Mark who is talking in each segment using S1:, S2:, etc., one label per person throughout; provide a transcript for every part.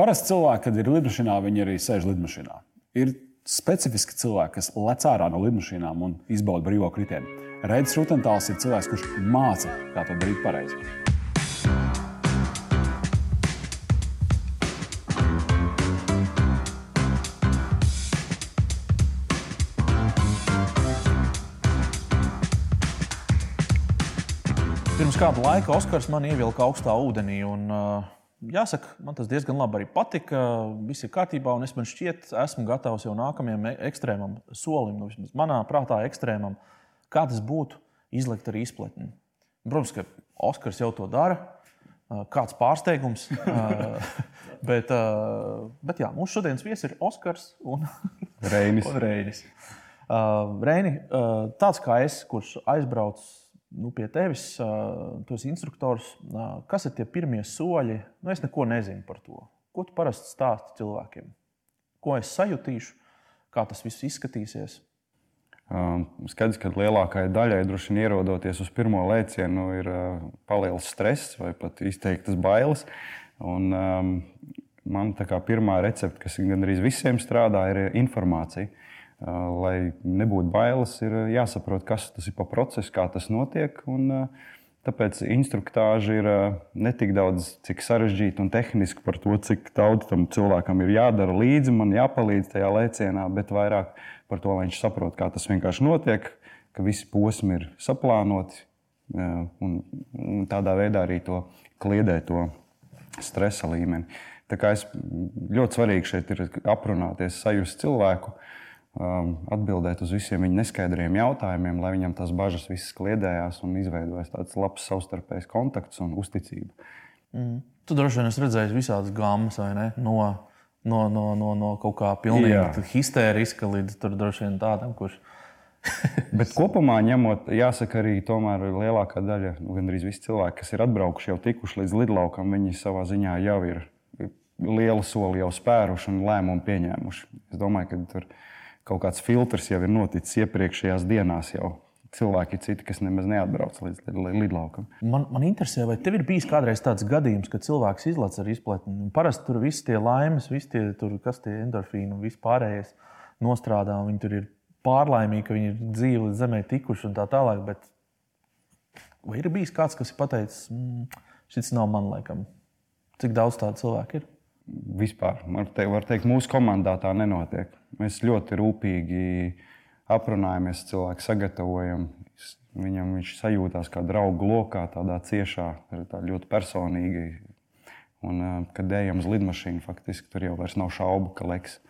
S1: Parasti cilvēki, kad ir lidmašīnā, viņi arī sēž lidmašīnā. Ir specifiski cilvēki, kas lec ārā no lidmašīnām un izbauda brīvo kritienu. Reidis Rutentāls ir cilvēks, kurš māca, kā to darīt pareizi.
S2: Pirms kāda laika Oskars man ievilka augstā ūdenī. Un, uh, jāsaka, man tas diezgan labi arī patika. Viss ir kārtībā, un es man šķiet, esmu gatavs jau nākamajam e- ekstrēmam solim, nu, vismaz manā prātā, ekstrēmam, kā tas būtu izlikt arī izpletni. Protams, ka Oskars jau to dara. Kāds pārsteigums. Bet, bet jā, mūsu šodienas viesis ir Oskars un
S1: Reinis.
S2: un Reinis. Reini, tāds kā es, kurš aizbraucu nu, pie tevis, uh, tu esi instruktors. Uh, kas ir tie pirmie soļi? Nu, es neko nezinu par to. Ko tu parasti stāsti cilvēkiem? Ko es sajutīšu, kā tas viss izskatīsies?
S3: Skaidrs, ka lielākajai daļai droši vien ierodoties uz pirmo lēcienu, ir uh, paliels stress vai pat izteiktas bailes. Un, um, man tā kā pirmā recepte, kas gandrīz visiem strādā, ir informācija. Lai nebūtu bailes, ir jāsaprot, kas tas ir pa procesu, kā tas notiek. Un, Tāpēc instruktāža ir ne tik daudz, cik sarežģīta un tehniska par to, cik daudz tam cilvēkam ir jādara līdzi, man jāpalīdz tajā lēcienā, bet vairāk par to, lai viņš saprot, kā tas vienkārši notiek, ka visi posmi ir saplānoti un, un tādā veidā arī to kliedē to stresa līmeni. Tā kā es ļoti svarīgi šeit ir aprunāties, sajust cilvēku, uh, atbildēt uz visiem viņa neskaidriem jautājumiem, lai viņam tās bažas visas kliedējās un izveidojas tāds labs savstarpējs kontakts un uzticība.
S2: Mm. Tu droši vien esi redzējis visādas gammas, vai ne? No, no, no, no, no kaut kā pilnīgi histēriska līdz tur droši vien tādam, kurš.
S3: Bet kopumā ņemot, jāsaka, arī lielākā daļa, nu, gandrīz visi cilvēki, kas ir atbraukuši, jau tikuši līdz lidlaukam, viņi savā ziņā jau ir lielu soli jau spēruši un lēmumu pieņēmuši. Es domāju, ka tur ir kaut kāds filtrs jau ir noticis iepriekšējās dienās. Jau. Cilvēki citi, kas nemaz neatbrauc līdz lidlaukam.
S2: Man, man interesē, vai tev ir bijis kādreiz tāds gadījums, kad cilvēks izlaiž ar izpletni. Parasti tur viss tie laimes, viss tie, tur, kas tie endorfīni un viss pārējais nostrādā. Viņi tur ir pārlaimīgi, ka viņi ir dzīvi līdz zemē tikuši un tā tālāk. Bet vai ir bijis kāds, kas ir pateicis, mm, šis nav man laikam? Cik daudz tādu cilvēku ir?
S3: Vispār, teikt, var teikt, mūsu komandā tā nenotiek. Mēs ļoti rūpīgi aprunājamies, cilvēku sagatavojam. Viņam viņš sajūtās kā draugu lokā, tādā ciešā, tā ļoti personīgi. Un, kad ejam uz lidmašīnu, faktiski tur jau nav šaubu, ka leks.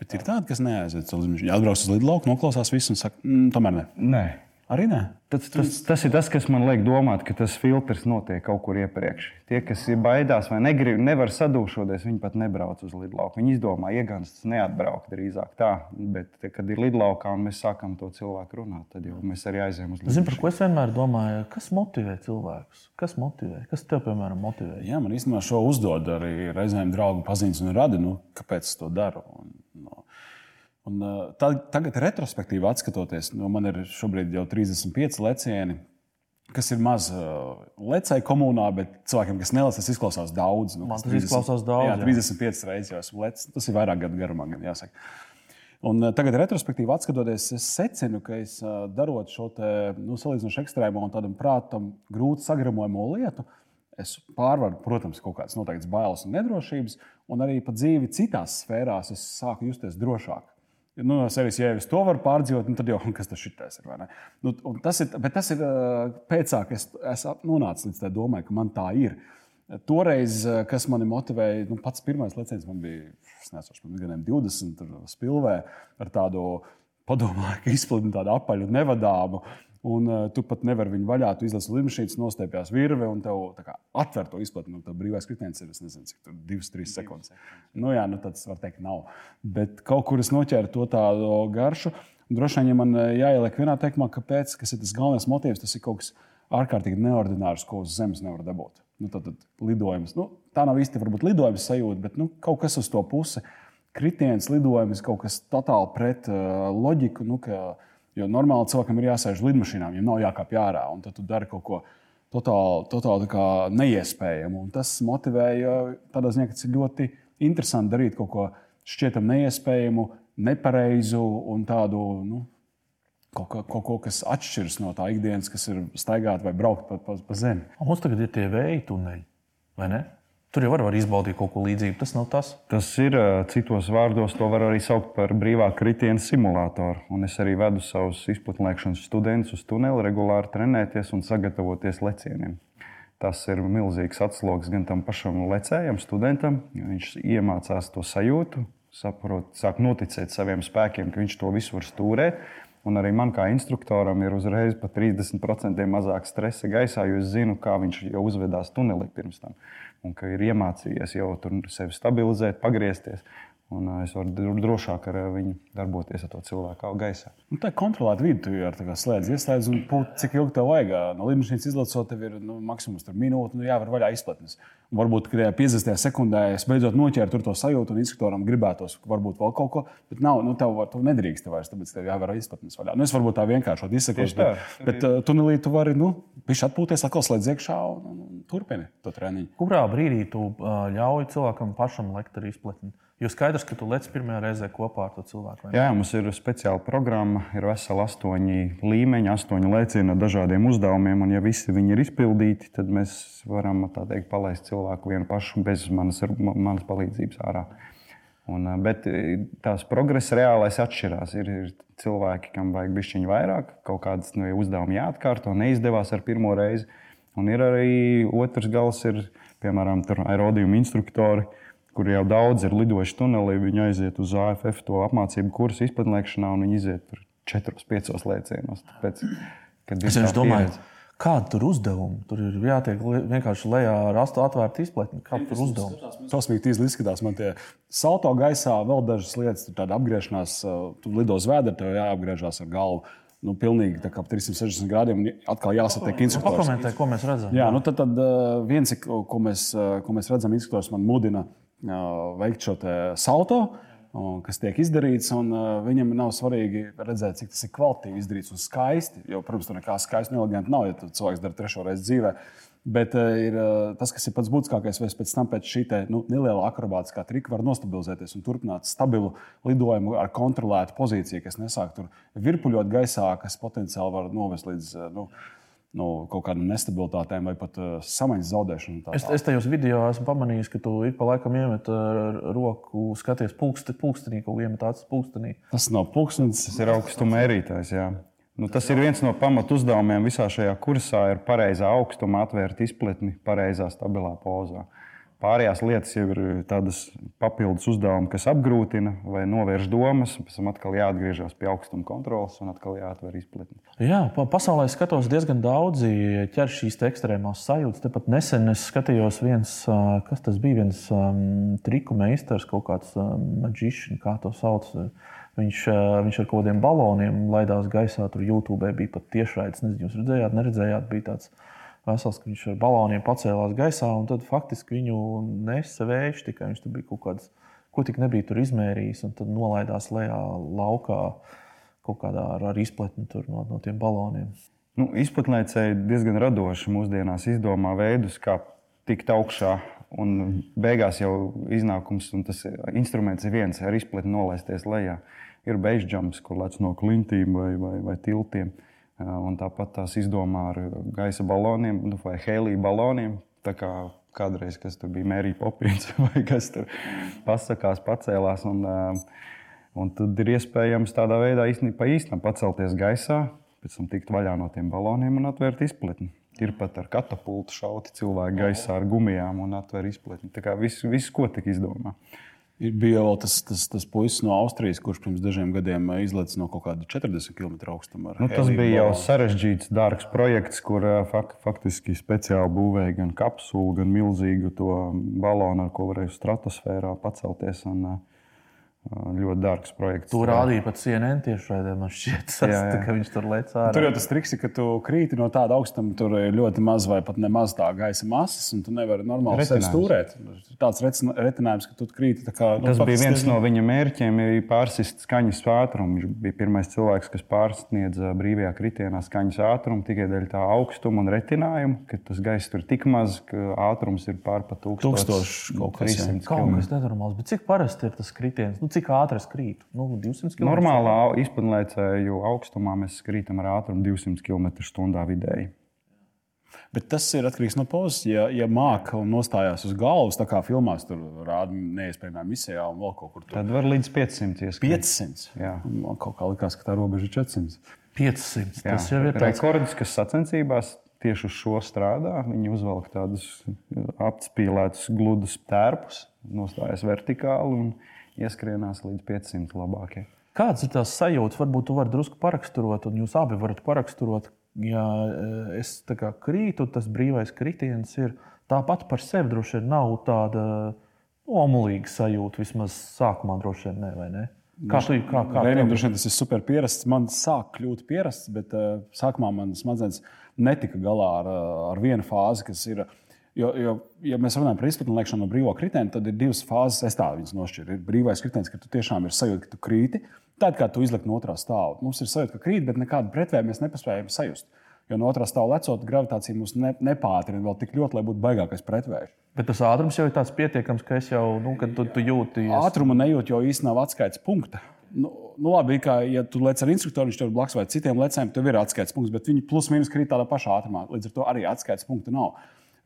S1: Bet ir tādi, kas neaiziet uz lidmašīnu. Atbrauc uz lidlauku, noklausās visu un saka, mm, tomēr ne.
S3: Nē.
S1: Arī nē.
S3: Tas, tas, tas ir tas, kas man liek domāt, ka tas filtrs notiek kaut kur iepriekš. Tie, kas ir baidās vai negrib, nevar sadūšoties, viņi pat nebrauc uz lidlauku. Viņi izdomā, iegānstas neatbraukt drīzāk tā. Bet, te, kad ir lidlaukā un mēs sākam to cilvēku runāt, tad jau mēs arī aizējām uz lidlauku.
S2: Zinu, par ko es vienmēr domāju, kas motivē cilvēkus? Kas motivē? Kas tev, piemēram, motivē?
S1: Jā, man īstenībā šo uzdod arī reizēm draugu paziņas un radi, nu, kāpēc es to daru. Un. Un, tā, tagad, retrospektīvi skatoties, nu, man ir šobrīd jau 35 lecieni, kas ir maz uh, lecēji komunā, bet cilvēkiem, kas nelec, tas izklausās daudz.
S2: Nu, man tas 30, izklausās daudz.
S1: Jā, 35 jā. reizes jau esmu lecis. Tas ir vairāk gadu garumā, gan jāsaka. Un tagad, retrospektīvi skatoties, es secinu, ka es darot šo te, nu, salīdzinoši ekstrēmo un tādam prātam grūti sagramojamo lietu, es pārvaru, protams, kaut kādas noteiktas bailes un nedrošības, un arī pa dzīvi citās sfērās es sāku justies drošāk. Nu, no sevis, ja es to varu pārdzīvot, nu, tad jau kas tas ir. Nu, tas ir bet tas ir pēc tam, kad es, es nonācu līdz tai domai, ka man tā ir. Toreiz, kas mani motivēja, nu, pats pirmais leciens man bija, es nezinu, pirms gadiem 20, spilvē ar tādu padomāju, ka izplatīju tādu apaļu nevadāmu Un uh, tu pat nevari viņu vaļā. Tu izlasi lidmašīnas, nostiepjas virve un tev kā, atver to izplatni. Nu, tad brīvais kritiens ir, nezinu, cik tur 2-3 sekundes. Nu, jā, nu, tas var teikt, nav. Bet kaut kur es noķēru to tādu garšu. Un droši vien, ja man eh, jāieliek vienā teikumā, kāpēc, kas ir tas galvenais motīvs, tas ir kaut kas ārkārtīgi neordinārs, ko uz zemes nevar dabūt. Nu, tad, tad lidojums. Nu, tā nav īsti varbūt lidojums sajūta, bet nu, kaut kas uz to pusi. Kritiens, lidojums, kaut kas totāli pret uh, loģiku. Nu, ka, Jo normāli cilvēkam ir jāsēž lidmašīnā, viņam nav jākāpj ārā. Un tad tu dari kaut ko totāli, totāli neiespējama. Un tas motivēja tādā ziņā, ka tas ir ļoti interesanti darīt kaut ko šķietam neiespējamu, nepareizu un tādu. Nu, Kaut, ko, kaut ko, kas atšķiras no tā ikdienas, kas ir staigāt vai braukt pa, pa, pa zemi.
S2: Mums tagad ir tie vēja tuneļi, vai ne? Tur jau var, var izbaudīt kaut ko līdzīgu. Tas nav tas.
S3: Tas ir citos vārdos, to var arī saukt par brīvā kritiena simulātoru. Un es arī vedu savus izplatnēšanas studentus uz tuneli, regulāri trenēties un sagatavoties lecieniem. Tas ir milzīgs atsloks gan tam pašam lecējam, studentam. Viņš iemācās to sajūtu, saprot, sāk noticēt saviem spēkiem, ka viņš to visu var stūrēt. Un arī man, kā instruktoram, ir uzreiz par 30% mazāk stresa gaisā, jo es zinu, kā viņš jau uzvedās tunelī pirms tam un ka ir iemācījies jau tur sevi stabilizēt, pagriezties. Un es varu drošāk ar viņu darboties ar to cilvēku gaisā.
S1: Nu, tā ir kontrolēta vide, tu jau ar slēdz, ieslēdz, un pūt, cik ilgi tev vajag. No lidmašīnas izlaižot, tev ir nu, maksimums minūte, nu, jāvar vaļā izplatnes. Un varbūt tajā 50. sekundē es beidzot noķēru to sajūtu, un instruktoram gribētos varbūt vēl kaut ko, bet nav, nu, tev, var, tu nedrīkst vairs, tāpēc tev jāvar izplatnes vaļā. Nu, es varbūt tā vienkāršot izsakos, bet, bet tunelī tu vari, nu, viņš atpūties, atkal slēdz iekšā un, un turpini to treniņu.
S2: Kurā brīdī tu uh, ļauj cilvēkam pašam lekt ar izplatni? Jo skaidrs, ka tu lec pirmajā reizē kopā ar to cilvēku.
S3: Jā, mums ir speciāla programma, ir veseli astoņi līmeņi, astoņi lēcieni ar dažādiem uzdevumiem. Un, ja visi viņi ir izpildīti, tad mēs varam teikt, palaist cilvēku vienu pašu bez manas, manas palīdzības ārā. Un, bet tās progresa reālais atšķirās. Ir, ir cilvēki, kam vajag bišķiņu vairāk, kaut kādas nu, uzdevumi jāatkārto, neizdevās ar pirmo reizi. Un ir arī otrs gals, ir piemēram aerodījuma instruktori kur jau daudz ir lidojuši tunelī, viņi aiziet uz AFF to apmācību kursu izplatnēšanā un viņi iziet tur 4-5 lēcienos. Tāpēc,
S2: es vienkārši domāju, kāda tur uzdevuma? Tur ir jātiek vienkārši lejā ar astu atvērtu izplatni. Kāda tur uzdevuma?
S1: Tas bija tīzli izskatās. Man tie salto gaisā vēl dažas lietas, tur tāda apgriešanās, tu lido uz vēdra, tev jāapgriežās ar galvu nu, pilnīgi tā kā 360 grādiem un atkal jāsatiek instruktors.
S2: Pakomentē, ko mēs redzam.
S1: Jā, nu tad, tad viens, ko mēs, ko mēs redzam, instruktors man mudina veikt šo salto, kas tiek izdarīts. Viņam nav svarīgi redzēt, cik tas ir kvalitīvi izdarīts un skaisti. Jo, protams, tur nekā skaista un eleganta nav, ja cilvēks dara trešo reizi dzīvē. Bet ir, tas, kas ir pats būtiskākais, vai pēc tam pēc šī te, nu, neliela akrobātiskā trika var nostabilizēties un turpināt stabilu lidojumu ar kontrolētu pozīciju, kas nesāk tur virpuļot gaisā, kas potenciāli var novest līdz nu, nu, kaut kādām nestabilitātēm vai pat uh, samaņas zaudēšanai.
S2: Es, es tajos video esmu pamanījis, ka tu ik pa laikam iemet uh, roku, skaties pulksti, pulkstenī, ko iemet acis pulkstenī.
S1: Tas nav pulkstenis,
S3: tas ir augstuma mērītājs. Jā. Nu, tas ir viens no pamatu uzdevumiem visā šajā kursā, ir pareizā augstuma atvērt izpletni pareizā, stabilā pozā. Pārējās lietas jau ir tādas papildus uzdevumi, kas apgrūtina vai novērš domas, pēc tam atkal jāatgriežas pie augstuma kontrolas un atkal jāatver izpletne.
S2: Jā, pasaulē skatos diezgan daudzi ķer šīs ekstrēmās sajūtas. Tepat nesen es skatījos viens, kas tas bija, viens um, triku meistars, kaut kāds um, maģišs, kā to sauc. Viņš, viņš ar kaut kādiem baloniem laidās gaisā, tur YouTube bija pat tiešraides. Nezinu, jūs redzējāt, neredzējāt, bija tāds vesels, ka viņš ar baloniem pacēlās gaisā, un tad faktiski viņu nesa vējš, tikai viņš tur bija kaut kāds, ko tik nebija tur izmērījis, un tad nolaidās lejā laukā kaut kādā ar, ar izpletni no, no tiem baloniem.
S3: Nu, Izplatnēcēji diezgan radoši mūsdienās izdomā veidus, kā tikt augšā. Un beigās jau iznākums, un tas instruments ir viens, ar izpletni nolaisties lejā. Ir beigas kur lec no klintīm vai, vai, vai tiltiem. Uh, Un tāpat tās izdomā ar gaisa baloniem nu, vai helija baloniem. Kā kādreiz, kas tur bija Mērija Popins vai kas tur pasakās, pacēlās. Un, un tad ir iespējams tādā veidā īstenībā īstenam pacelties gaisā, pēc tam tikt vaļā no tiem baloniem un atvērt izpletni. Ir pat ar katapultu šauti cilvēki gaisā ar gumijām un atver izpletni. Tā kā viss, vis, ko tik izdomā.
S1: Ir bija vēl tas, tas, tas puisis no Austrijas, kurš pirms dažiem gadiem izlaiž no kaut kāda 40 km augstuma.
S3: Nu, tas bija jau sarežģīts, dārgs projekts, kur fak, faktiski speciāli būvēja gan kapsulu, gan milzīgu to balonu, ar ko varēja stratosfērā pacelties. Un, ļoti dārgs projekts.
S2: Tu rādīji pat CNN tieši raidē, man šķiet, tas, jā, jā. ka viņš tur lec ārā.
S1: Tur jau tas triks ir, ka tu krīti no tāda augstuma, tur ir ļoti maz vai pat nemaz tā gaisa masas, un tu nevari normāli stūrēt. Tāds retinājums, ka tu krīti kā.
S3: Nu, tas bija viens no viņa mērķiem, ir pārsist skaņas ātrumu. Viņš bija pirmais cilvēks, kas pārsniedza brīvajā kritienā skaņas ātrumu tikai dēļ tā augstuma un retinājuma, ka tas gaiss tur tik maz, ka ātrums ir pārpa
S1: 1000 kaut kas
S2: tāds. Kaut kas nenormāls, bet cik parasti ir tas kritiens? Nu, cik ātri es krītu? Nu, 200 km.
S3: Normālā izpildlēcēju augstumā mēs krītam ar ātrumu 200 km/h vidēji.
S1: Bet tas ir atkarīgs no pozas. Ja, ja un nostājās uz galvas, tā kā filmās, tur rāda neiespējamā misijā un vēl kaut kur
S3: tur. Tad var līdz 500 ieskrīt.
S1: 500. Jā. Man kaut kā likās, ka tā robeža ir 400.
S2: 500. Jā. Tas
S3: jau ir tāds rekords, kas sacensībās tieši uz šo strādā. Viņi uzvelk tādus apspīlētus, gludus tērpus, nostājas vertikāli un ieskrienās līdz 500 labākie.
S2: Kādas ir tās sajūtas? Varbūt jūs varat drusku paraksturot, un jūs abi varat paraksturot. Ja eh, es kā krītu, tas brīvais kritiens ir tāpat par sevi droši vien nav tāda omulīga sajūta. Vismaz sākumā droši vien ne, vai ne?
S1: Kā tu kā, kā Vienam droši vien tas ir super pierasts. Man sāk kļūt pierasts, bet uh, sākumā man smadzenes netika galā ar, eh, ar vienu fāzi, kas ir uh, Jo, jo, ja mēs runājam par izpratni liekšanu no brīvā kritiena, tad ir divas fāzes. Es tādu viņas nošķiru. Ir brīvais kritiens, ka tu tiešām ir sajūta, ka tu krīti. Tad, kad tu izliek no otrā stāva, mums ir sajūta, ka krīt, bet nekādu pretvēju mēs nespējam sajust. Jo no otrā stāva lecot, gravitācija mums ne, nepātrina vēl tik ļoti, lai būtu baigākais pretvējs.
S2: Bet tas ātrums jau ir tāds pietiekams, ka es jau, nu, kad tu, tu jūti.
S1: Ātrumu nejūt, jo īstenībā nav atskaites punkta. Nu, nu labi, kā ja tu lec ar instruktoru, viņš tev blakus vai citiem lecējiem, tev ir atskaites punkts, bet viņi plus mīnus krīt tādā pašā ātrumā. Līdz ar to arī atskaites punkta nav.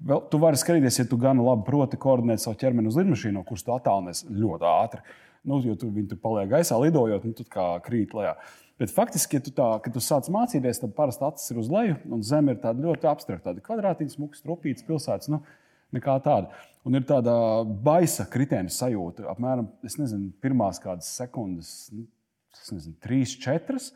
S1: Vēl, tu vari skatīties, ja tu gan labi proti koordinēt savu ķermeni uz lidmašīnu, kurš tu attālinies ļoti ātri. Nu, jo tu, viņi tur paliek gaisā, lidojot, un tu kā krīt lejā. Bet faktiski, ja tu, tā, tu sāc mācīties, tad parasti acis ir uz leju, un zeme ir tāda ļoti abstrakta. Tāda kvadrātīga, smuka, strupīta pilsētas. Nu, nekā tāda. Un ir tāda baisa kritiena sajūta. Apmēram, es nezinu, pirmās kādas sekundes, nu, nezinu, trīs, četras.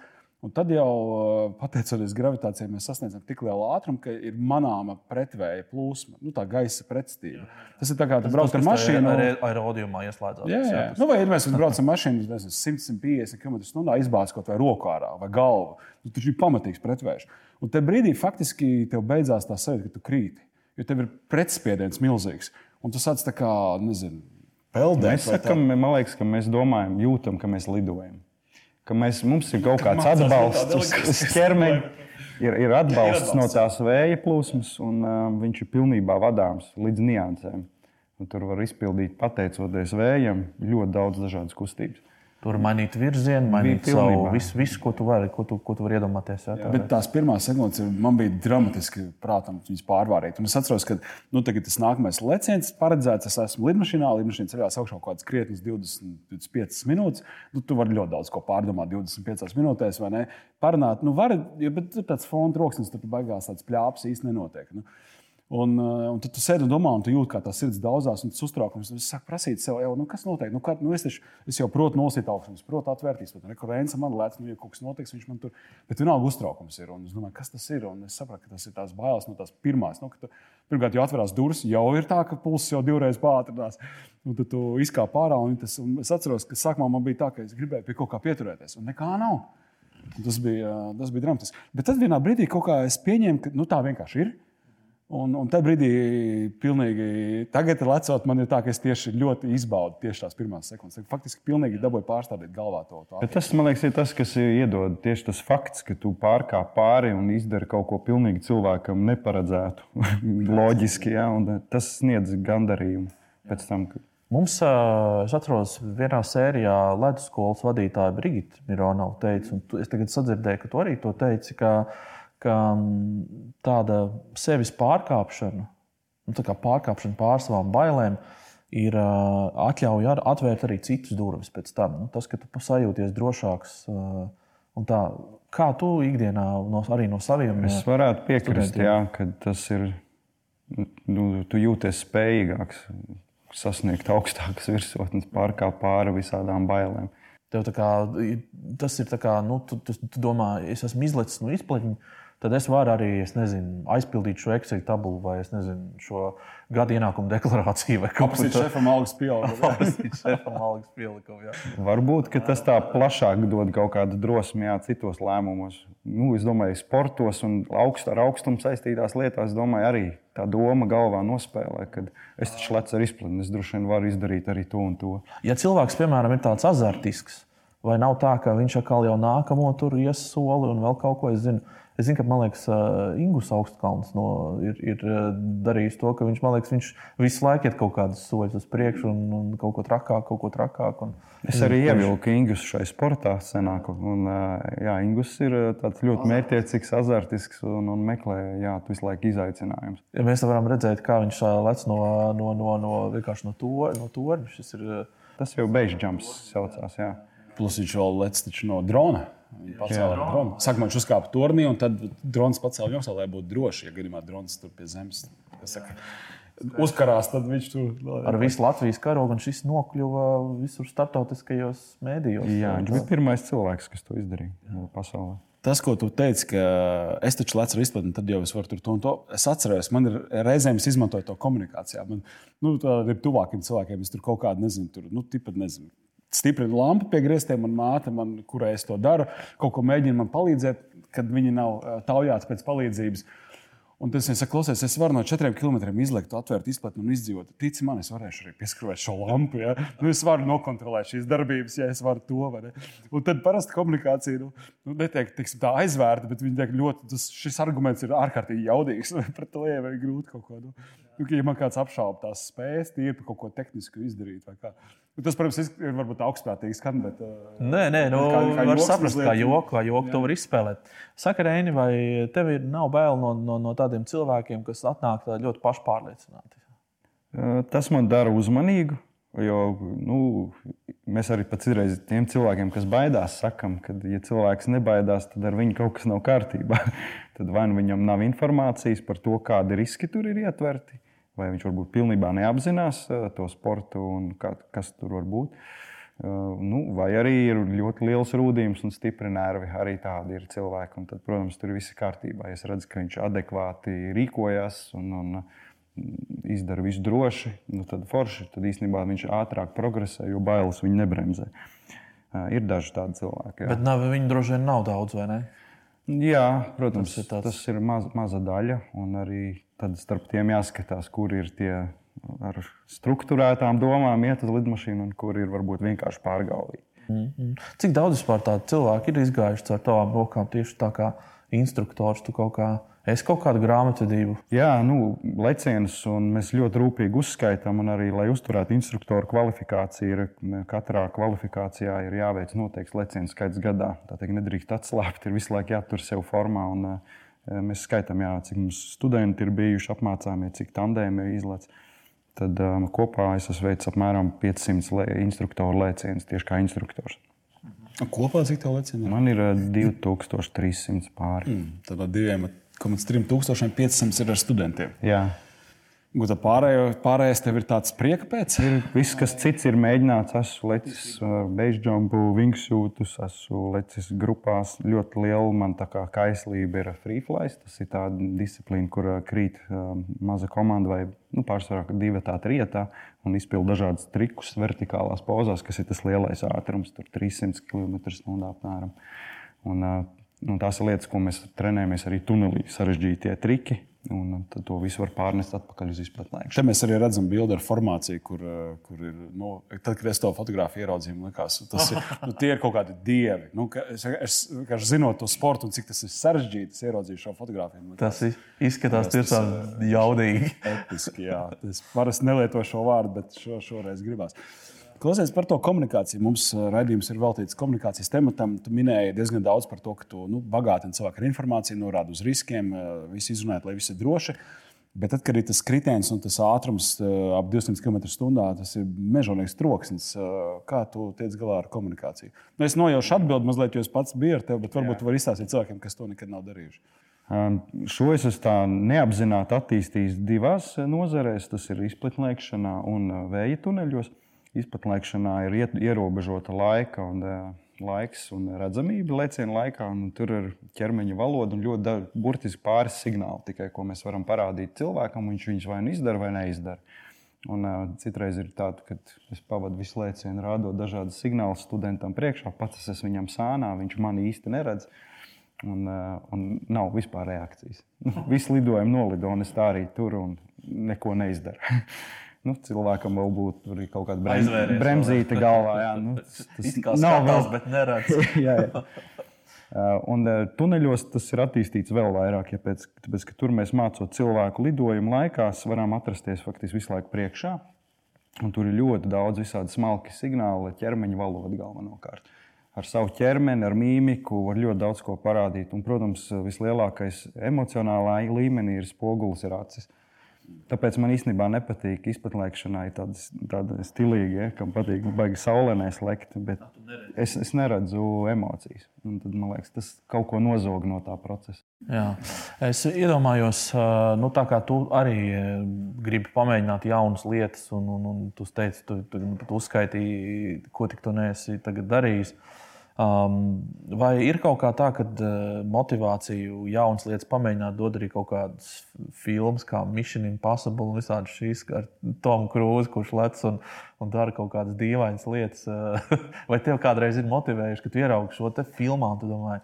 S1: Un tad jau, eh, pateicoties gravitācijai, mēs sasniedzam tik lielu ātrumu, ka ir manāma pretvēja plūsma, nu, tā gaisa pretstība. Tas ir tā kā braukt ar mašīnu.
S2: Ar aerodījumā ieslēdzās.
S1: Jā, jā. Nu, vai ir mēs braucam ar mašīnu 150 km/h, izbāzot kaut vai roku ārā vai galvu. Nu, tas ir pamatīgs pretvējs. Un tajā brīdī faktiski tev beidzās tā sajūta, ka tu krīti. Jo tev ir pretspiediens milzīgs. Un tu sāc tā kā, nezinu, peldēt.
S3: Mēs sakam, man liekas, ka mēs domājam, jūtam, ka mēs lidojam ka mēs, mums ir kaut kāds atbalsts ķermeņa. Ir, ir atbalsts no tās vēja plūsmas, un uh, viņš ir pilnībā vadāms līdz niansēm. Un tur var izpildīt, pateicoties vējam, ļoti daudz dažādas kustības.
S2: Tur mainīt virzienu, mainīt savu visu, visu, ko tu vari, ko tu, ko tu vari iedomāties. Jā,
S1: jā, bet tās pirmās sekundes man bija dramatiski, protams, viņas pārvarēt. Un es atceros, ka nu, tas nākamais leciens paredzēts. Es esmu lidmašīnā, lidmašīna ceļās augšā kaut kādas krietnes 20, 25 minūtes. Nu, tu vari ļoti daudz ko pārdomāt 25 minūtēs, vai ne? Parunāt, nu, var, bet tāds fona troksnis tur beigās tāds pļāps īsti nenotiek. Nu. Un, uh, un tad tu sēdi un domā, un tu jūti, kā tā sirds daudzās, un tas uztraukums. Es sāku prasīt sev, jau, nu, kas notiek. Nu, kā, nu, es, taču, es jau protu nosīt augstu, es protu atvērtīs, bet rekurence man lēc, nu, ja kaut kas notiks, viņš man tur. Bet vienalga uztraukums ir. Un es domāju, kas tas ir. Un es sapratu, ka tas ir tās bailes no tās pirmās. Nu, tu, pirmkārt, jau atverās durvis, jau ir tā, ka pulss jau divreiz pātrinās. Un tad tu izkāp ārā. Un tas, un es atceros, ka sākumā man bija tā, ka es gribēju pie kaut kā pieturēties. Un nekā nav. Tas bija, tas bija dramatiski. Bet tad vienā brīdī kaut kā es pieņēmu, ka nu, tā vienkārši ir. Un, un tajā brīdī, pilnīgi, tagad, lecot, man ir tā, ka es tieši ļoti izbaudu tieši tās pirmās sekundes. Faktiski, pilnīgi dabūju pārstādīt galvā to. to
S3: tas, man liekas, ir tas, kas iedod tieši tas fakts, ka tu pārkāp pāri un izdari kaut ko pilnīgi cilvēkam neparedzētu, loģiski. Ja? Tas sniedz gandarījumu pēc tam. Ka...
S2: Mums, es atceros, vienā sērijā Latvijas vadītāja Brigita Mironova teica, un es tagad sadzirdēju, ka tu arī to teici. Ka, uh, ka mm, tāda sevis pārkāpšana, nu, tā pārkāpšana pār savām bailēm, ir atļauj ar, atvērt arī citas durvis pēc tam. Nu, tas, ka tu sajūties drošāks. Tā, kā tu ikdienā no, arī no saviem
S3: Es varētu piekrist, jā, ka tas ir. Nu, tu jūties spējīgāks sasniegt augstākas virsotnes, pārkāpt pāri visādām bailēm.
S2: Tev kā, tas ir kā, nu, tu, tu, tu domā, es esmu izlicis no izplatņa, tad es varu arī es nezinu, aizpildīt šo Excel tabulu vai nezinu, šo gada ienākumu deklarāciju. Vai
S1: kaut kas tāds - šefam algas
S2: pielikumu.
S3: Varbūt tas tā plašāk dod kaut kādu drosmi jā, citos lēmumos. Nu, es domāju, sportos un augst, ar augstumu saistītās lietās, domāju, arī tā doma galvā nospēlē, ka es taču lecu ar izplatni, es droši vien varu izdarīt arī to un to.
S2: Ja cilvēks, piemēram, ir tāds azartisks, vai nav tā, ka viņš atkal jau nākamo tur ies soli un vēl kaut ko es zinu Es zinu, ka man liekas, Ingūns Augstkalns no, ir, ir darījis to, ka viņš, liekas, viņš visu laiku iet kaut kādus soļus uz priekšu un, un kaut ko trakāk, kaut ko trakāk. Un,
S3: es arī ievilku Ingūnu šai sportā senāk. Un, jā, Ingūns ir ļoti mērķiecīgs, azartisks un, un meklē jā, visu laiku izaicinājumus.
S2: Ja mēs varam redzēt, kā viņš lec no, no, no, no, no, to, no torņa. Ir...
S3: Tas jau beigas jumps saucās. Jā.
S1: Plus viņš vēl lec no drona. Pacēla dronu. Sākumā viņš uzkāpa turnī, un tad drons pacēla augstā, lai būtu droši. Ja gadījumā drons tur pie zemes uzkarās, tad viņš tur
S2: no, ar visu Latvijas karogu un šis nokļuva visur starptautiskajos mēdījos.
S3: Jā, viņš bija pirmais cilvēks, kas to izdarīja pasaulē.
S1: Tas, ko tu teici, ka es taču lecu ar izplatni, tad jau es varu tur to un to. Es atceros, man ir reizēm es izmantoju to komunikācijā. Man nu, ir tuvākiem cilvēkiem, es tur kaut kādu nezinu, tur, nu, tipat nezinu stiprina lampu pie griestiem, un māte, man, kurai es to daru, kaut ko mēģina man palīdzēt, kad viņi nav taujāti pēc palīdzības. Un tas ir klausies, es varu no četriem kilometriem izlikt, atvērt izplatni un izdzīvot. Tici man, es varēšu arī pieskrāvēt šo lampu. Ja? Nu, es varu nokontrolēt šīs darbības, ja es varu to. Un tad parasti komunikācija nu, nu, netiek tiksim, tā aizvērta, bet tiek ļoti, tas, šis arguments ir ārkārtīgi jaudīgs. Pret to jau ir grūti kaut ko. Nu, nu, ja man kāds apšauba tās spējas, tīri par kaut ko tehnisku izdarīt. Nu, tas, protams, ir varbūt augstprātīgi skan, bet.
S2: Nē, nē, nu, kā, kā var saprast, kā joku, kā joku to var izspēlēt. Saka, Reini, vai tev ir nav bail no, no, no tādiem cilvēkiem, kas atnāk ļoti pašpārliecināti?
S3: Tas man dara uzmanīgu. Jo nu, mēs arī citreiz tiem cilvēkiem, kas baidās, sakām, ka, ja cilvēks nebaidās, tad ar viņu kaut kas nav kārtībā. tad vai nu viņam nav informācijas par to, kādi riski tur ir ietverti, vai viņš varbūt pilnībā neapzinās eh, to sportu un kā, kas tur var būt. Eh, nu, vai arī ir ļoti liels rūdījums un stipri nervi. Arī tādi ir cilvēki. Un tad, protams, tur viss ir kārtībā. Es redzu, ka viņš adekvāti rīkojas un, un mm, izdara visu droši, nu, tad forši. Tad īstenībā viņš ātrāk progresē, jo bailes viņu nebremzē. Eh, ir daži tādi cilvēki.
S2: Jā. Bet nav, viņi droši vien nav daudz, vai ne?
S3: Jā, protams, tas ir, tāds... tas ir maz, maza daļa. Un arī tad starp tiem jāskatās, kur ir tie ar struktūrētām domām iet uz lidmašīnu un kur ir varbūt vienkārši pārgalvīgi.
S2: Mm -hmm. Cik daudz vispār tādu cilvēku ir izgājuši ar tavām rokām tieši tā kā instruktors? Tu kaut kā Es kaut kādu grāmatvedību.
S3: Jā, nu, lecienus mēs ļoti rūpīgi uzskaitām. Arī, lai uzturētu instruktoru kvalifikāciju, ir katrā kvalifikācijā ir jāveic noteikts lecienu skaits gadā. Tā teikt, nedrīkst atslābt, ir visu laiku jātur sev formā. Un, uh, Mēs skaitām, jā, cik mums studenti ir bijuši apmācāmi, cik tandēmi ir izlaists. Tad um, kopā es esmu veicis apmēram 500 lē, instruktoru lēcienus tieši kā instruktors.
S1: Kopā cik tālu lēcienu?
S3: Man ir 2300 pāri. Mm,
S1: tad ar 2,3500 ir ar studentiem.
S3: Jā.
S1: Gluži pārējo, pārējais tev ir tāds prieka pēc.
S3: Ir viss, kas cits ir mēģināts. Esmu lecis beigšķumpu, vingsūtus, esmu lecis grupās. Ļoti liela man tā kā kaislība ir freeflies. Tas ir tāda disciplīna, kur krīt maza komanda vai nu, pārsvarā divi tā trietā un izpilda dažādas trikus vertikālās pozās, kas ir tas lielais ātrums, tur 300 km/h apmēram. Un, nu, tās ir lietas, ko mēs trenējamies arī tunelī, sarežģītie triki Un to visu var pārnest atpakaļ uz izplatnē.
S1: Te mēs arī redzam bildi ar formāciju, kur, eh, kur ir. Nu, tad, kad es to fotografiju ieraudzīju, likās, tas ir, nu, tie ir kaut kādi dievi. Nu, es, es, es zinot to sportu un cik tas ir sarežģīti, es ieraudzīju šo fotografiju.
S2: Likās, tas izskatās tiešām eh, jaudīgi.
S1: Episki, jā. Es parasti nelietošu šo vārdu, bet šo, šoreiz gribās. Klausies par to komunikāciju. Mums uh, raidījums ir veltīts komunikācijas tematam. Tu minēji diezgan daudz par to, ka tu nu, bagātini cilvēku ar informāciju, norādi uz riskiem, uh, visu izrunājot, lai viss ir droši. Bet tad, kad ir tas kritiens un tas ātrums uh, ap 200 km/h, tas ir mežonīgs troksnis. Kā tu tiec galā ar komunikāciju? Nu, es nojaušu atbildēt, mazliet, jo es pats biju ar tevi, bet varbūt tu vari izstāstīt cilvēkiem, kas to nekad nav darījuši.
S3: Um, šo es esmu neapzināti attīstījis divās nozarēs. Tas ir izplatnēkšanā un vēja tuneļos. Izpatnēšanā ir ierobežota laika un, laiks un redzamība leciena laikā. Tur ir ķermeņa valoda un ļoti burtiski pāris signāli, tikai, ko mēs varam parādīt cilvēkam. Viņš viņus vai nu izdara, vai neizdara. Un, uh, citreiz ir tā, ka es pavadu visu lēcienu, rādot dažādas signālus studentam priekšā. Pats es esmu viņam sānā, viņš mani īsti neredz. Un, uh, un nav vispār reakcijas. Visi lidojumi nolido, un es tā arī tur un neko neizdaru. nu, cilvēkam vēl būtu kaut kāda brem, bremzīte galvā. Jā, nu,
S2: tas nav vēl, bet neredz.
S3: jā, jā. Uh, un uh, tuneļos tas ir attīstīts vēl vairāk, ja pēc, tāpēc, ka tur mēs mācot cilvēku lidojumu laikā, varam atrasties faktiski visu laiku priekšā. Un tur ir ļoti daudz visādi smalki signāli, ķermeņa valoda galvenokārt. Ar savu ķermeni, ar mīmiku var ļoti daudz ko parādīt. Un, protams, vislielākais emocionālā līmenī ir spogulis, ir acis. Uh, Tāpēc man īstenībā nepatīk izpētēšanā tāda, tāda stilīga, ja, kam patīk baigi saulēnē slēgt, bet es, es neredzu emocijas. Un tad man liekas, tas kaut ko nozog no tā procesa.
S2: Jā. Es iedomājos, nu, tā kā tu arī gribi pamēģināt jaunas lietas, un, un, un tu teici, tu, tu, tu uzskaitīji, ko tik tu neesi darījis. Uh, Um, vai ir kaut kā tā, ka uh, motivāciju jaunas lietas pamēģināt dod arī kaut kādas filmas, kā Mission Impossible un visādi šīs ar Tomu Krūzi, kurš lec un, un dara kaut kādas dīvainas lietas? Uh, vai tev kādreiz ir motivējuši, ka tu ieraugi šo filmā un tu domā,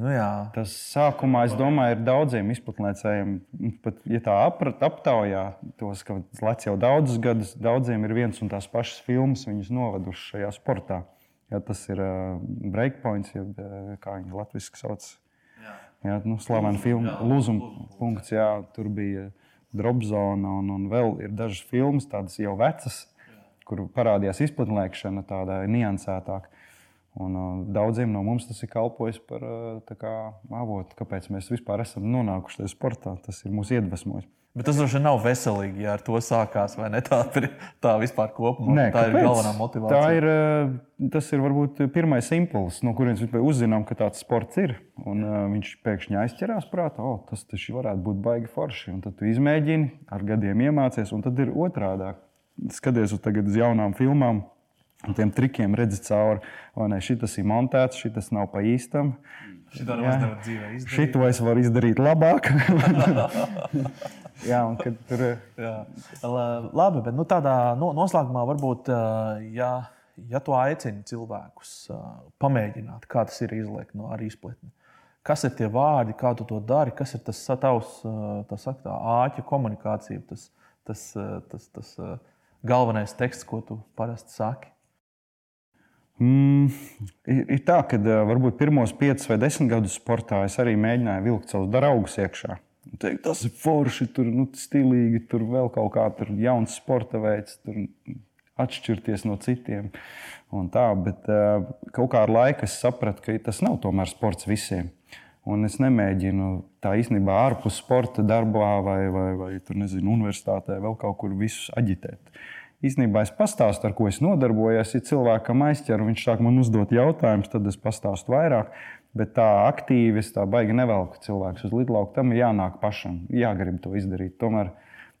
S2: nu jā.
S3: Tas sākumā, es domāju, ir daudziem izplatnēcējiem, pat ja tā aprat, aptaujā tos, ka lec jau daudzus gadus, daudziem ir viens un tās pašas filmas, viņus noveduši šajā sportā. Ja, tas ir uh, breakpoints, jeb, kā viņi latviešu sauc. Jā, jā nu, slavena filma Lūzuma punkts. Jā, tur bija dropzona un, un vēl ir dažas filmas, tādas jau vecas, jā. kur parādījās izplatnēšana tādā niansētākā. Un, uh, daudziem no mums tas ir kalpojis par uh, kā, avotu, kāpēc mēs vispār esam nonākuši tajā sportā. Tas ir mūsu iedvesmojis.
S2: Bet tas droši vien nav veselīgi, ja ar to sākās. Tā, tā vispār kopumā
S3: Nē,
S2: tā
S3: kāpēc?
S2: ir galvenā motivācija.
S3: Tā ir, eh, tas ir varbūt pirmais impulss, no kurienes vispār uzzinām, ka tāds sports ir. Un, uh, viņš pēkšņi aizķerās prātā, oh, tas taču varētu būt baigi forši. Un tad tu izmēģini, ar gadiem iemācies, un tad ir otrādi. Skaties uz, uz jaunām filmām, un tiem trikiem redzi cauri, vai ne, šis ir montēts, šis nav pa īstam.
S2: Šito.
S3: Šito es varu izdarīt labāk. Jā, un kad tur ir.
S2: Labi, bet nu, tādā noslēgumā varbūt, ja, ja tu aicini cilvēkus pamēģināt, kā tas ir izliekt no arī izpletni. Kas ir tie vārdi, kā tu to dari, kas ir tas tavs tā āķa komunikācija, tas, tas, tas, tas galvenais teksts, ko tu parasti saki?
S3: Mm, ir, tā, ka varbūt pirmos piecus vai desmit gadus sportā es arī mēģināju vilkt savus draugus iekšā. Teikt, tas ir forši, tur nu, stilīgi, tur vēl kaut kā tur jauns sporta veids, tur atšķirties no citiem. Tā, bet uh, kaut kā ar laiku es sapratu, ka tas nav tomēr sports visiem. Un es nemēģinu tā īstenībā ārpus sporta darbā vai, vai, vai tur, nezinu, universitātē vēl kaut kur visus aģitēt. Īsnībā es pastāstu, ar ko es nodarbojos. Ja cilvēkam aizķer, viņš sāk man uzdot jautājumus, tad es pastāstu vairāk. Bet tā aktīvi, tā baigi nevelku cilvēks uz lidlauku. Tam ir jānāk pašam, jāgrib to izdarīt. Tomēr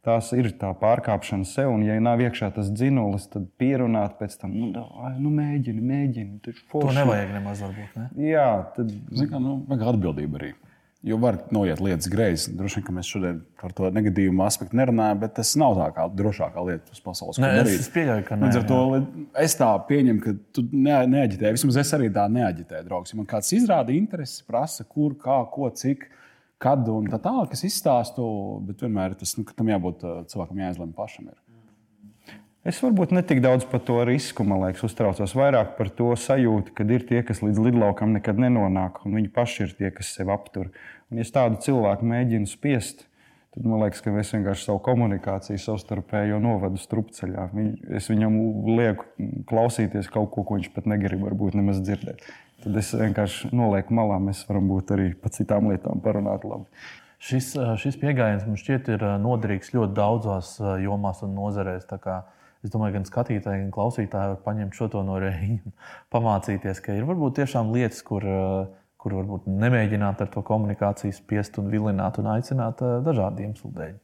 S3: tās ir tā pārkāpšana sev, un, ja nav iekšā tas dzinulis, tad pierunāt pēc tam, nu, davai, nu mēģini, mēģini.
S2: To nevajag nemaz varbūt. Ne?
S3: Jā, tad.
S1: Zin, kā, nu, vajag atbildību arī. Jo var noiet lietas greizi. Droši vien, ka mēs šodien par to negatīvu aspektu nerunājam, bet tas nav tā kā drošākā lieta uz pasaules
S2: monētas. Es, es pieļauju, ka nē,
S1: to, es tā pieņemu, ka tu ne, neaģitē. Vismaz es arī tā neaģitēju, draugs. Ja man kāds izrāda interesi, prasa, kur, kā, ko, cik, kad un tā tālāk, es izstāstu, bet vienmēr tas, nu, tam jābūt cilvēkam jāizlemj pašam. Ir.
S3: Es varbūt ne tik daudz par to risku, man liekas, uztraucos. Vairāk par to sajūtu, ka ir tie, kas līdz lidlaukam nekad nenonāk, un viņi paši ir tie, kas sev aptur. Un, ja tādu cilvēku mēģina spiest, tad man liekas, ka es vienkārši savu komunikāciju savstarpējo novadu strupceļā. Es viņam lieku klausīties kaut ko, ko viņš pat negrib varbūt nemaz dzirdēt. Tad es vienkārši nolieku malā, mēs varam būt arī par citām lietām parunāt labi.
S2: Šis, šis pieejams man šķiet ir noderīgs ļoti daudzās jomās un nozarēs. Es domāju, gan skatītāji, gan klausītāji var paņemt šo no rēņa un pamācīties, ka ir varbūt tiešām lietas, kur, eh, kur varbūt nemēģināt ar to komunikāciju spiest un vilināt un aicināt eh, dažādu iemeslu dēļ.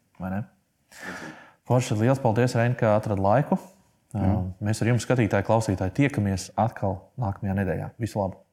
S2: Forši, liels paldies, Reini, ka atradi laiku. Jā. Mēs ar jums, skatītāji, klausītāji, tiekamies atkal nākamajā nedēļā. Visu labu!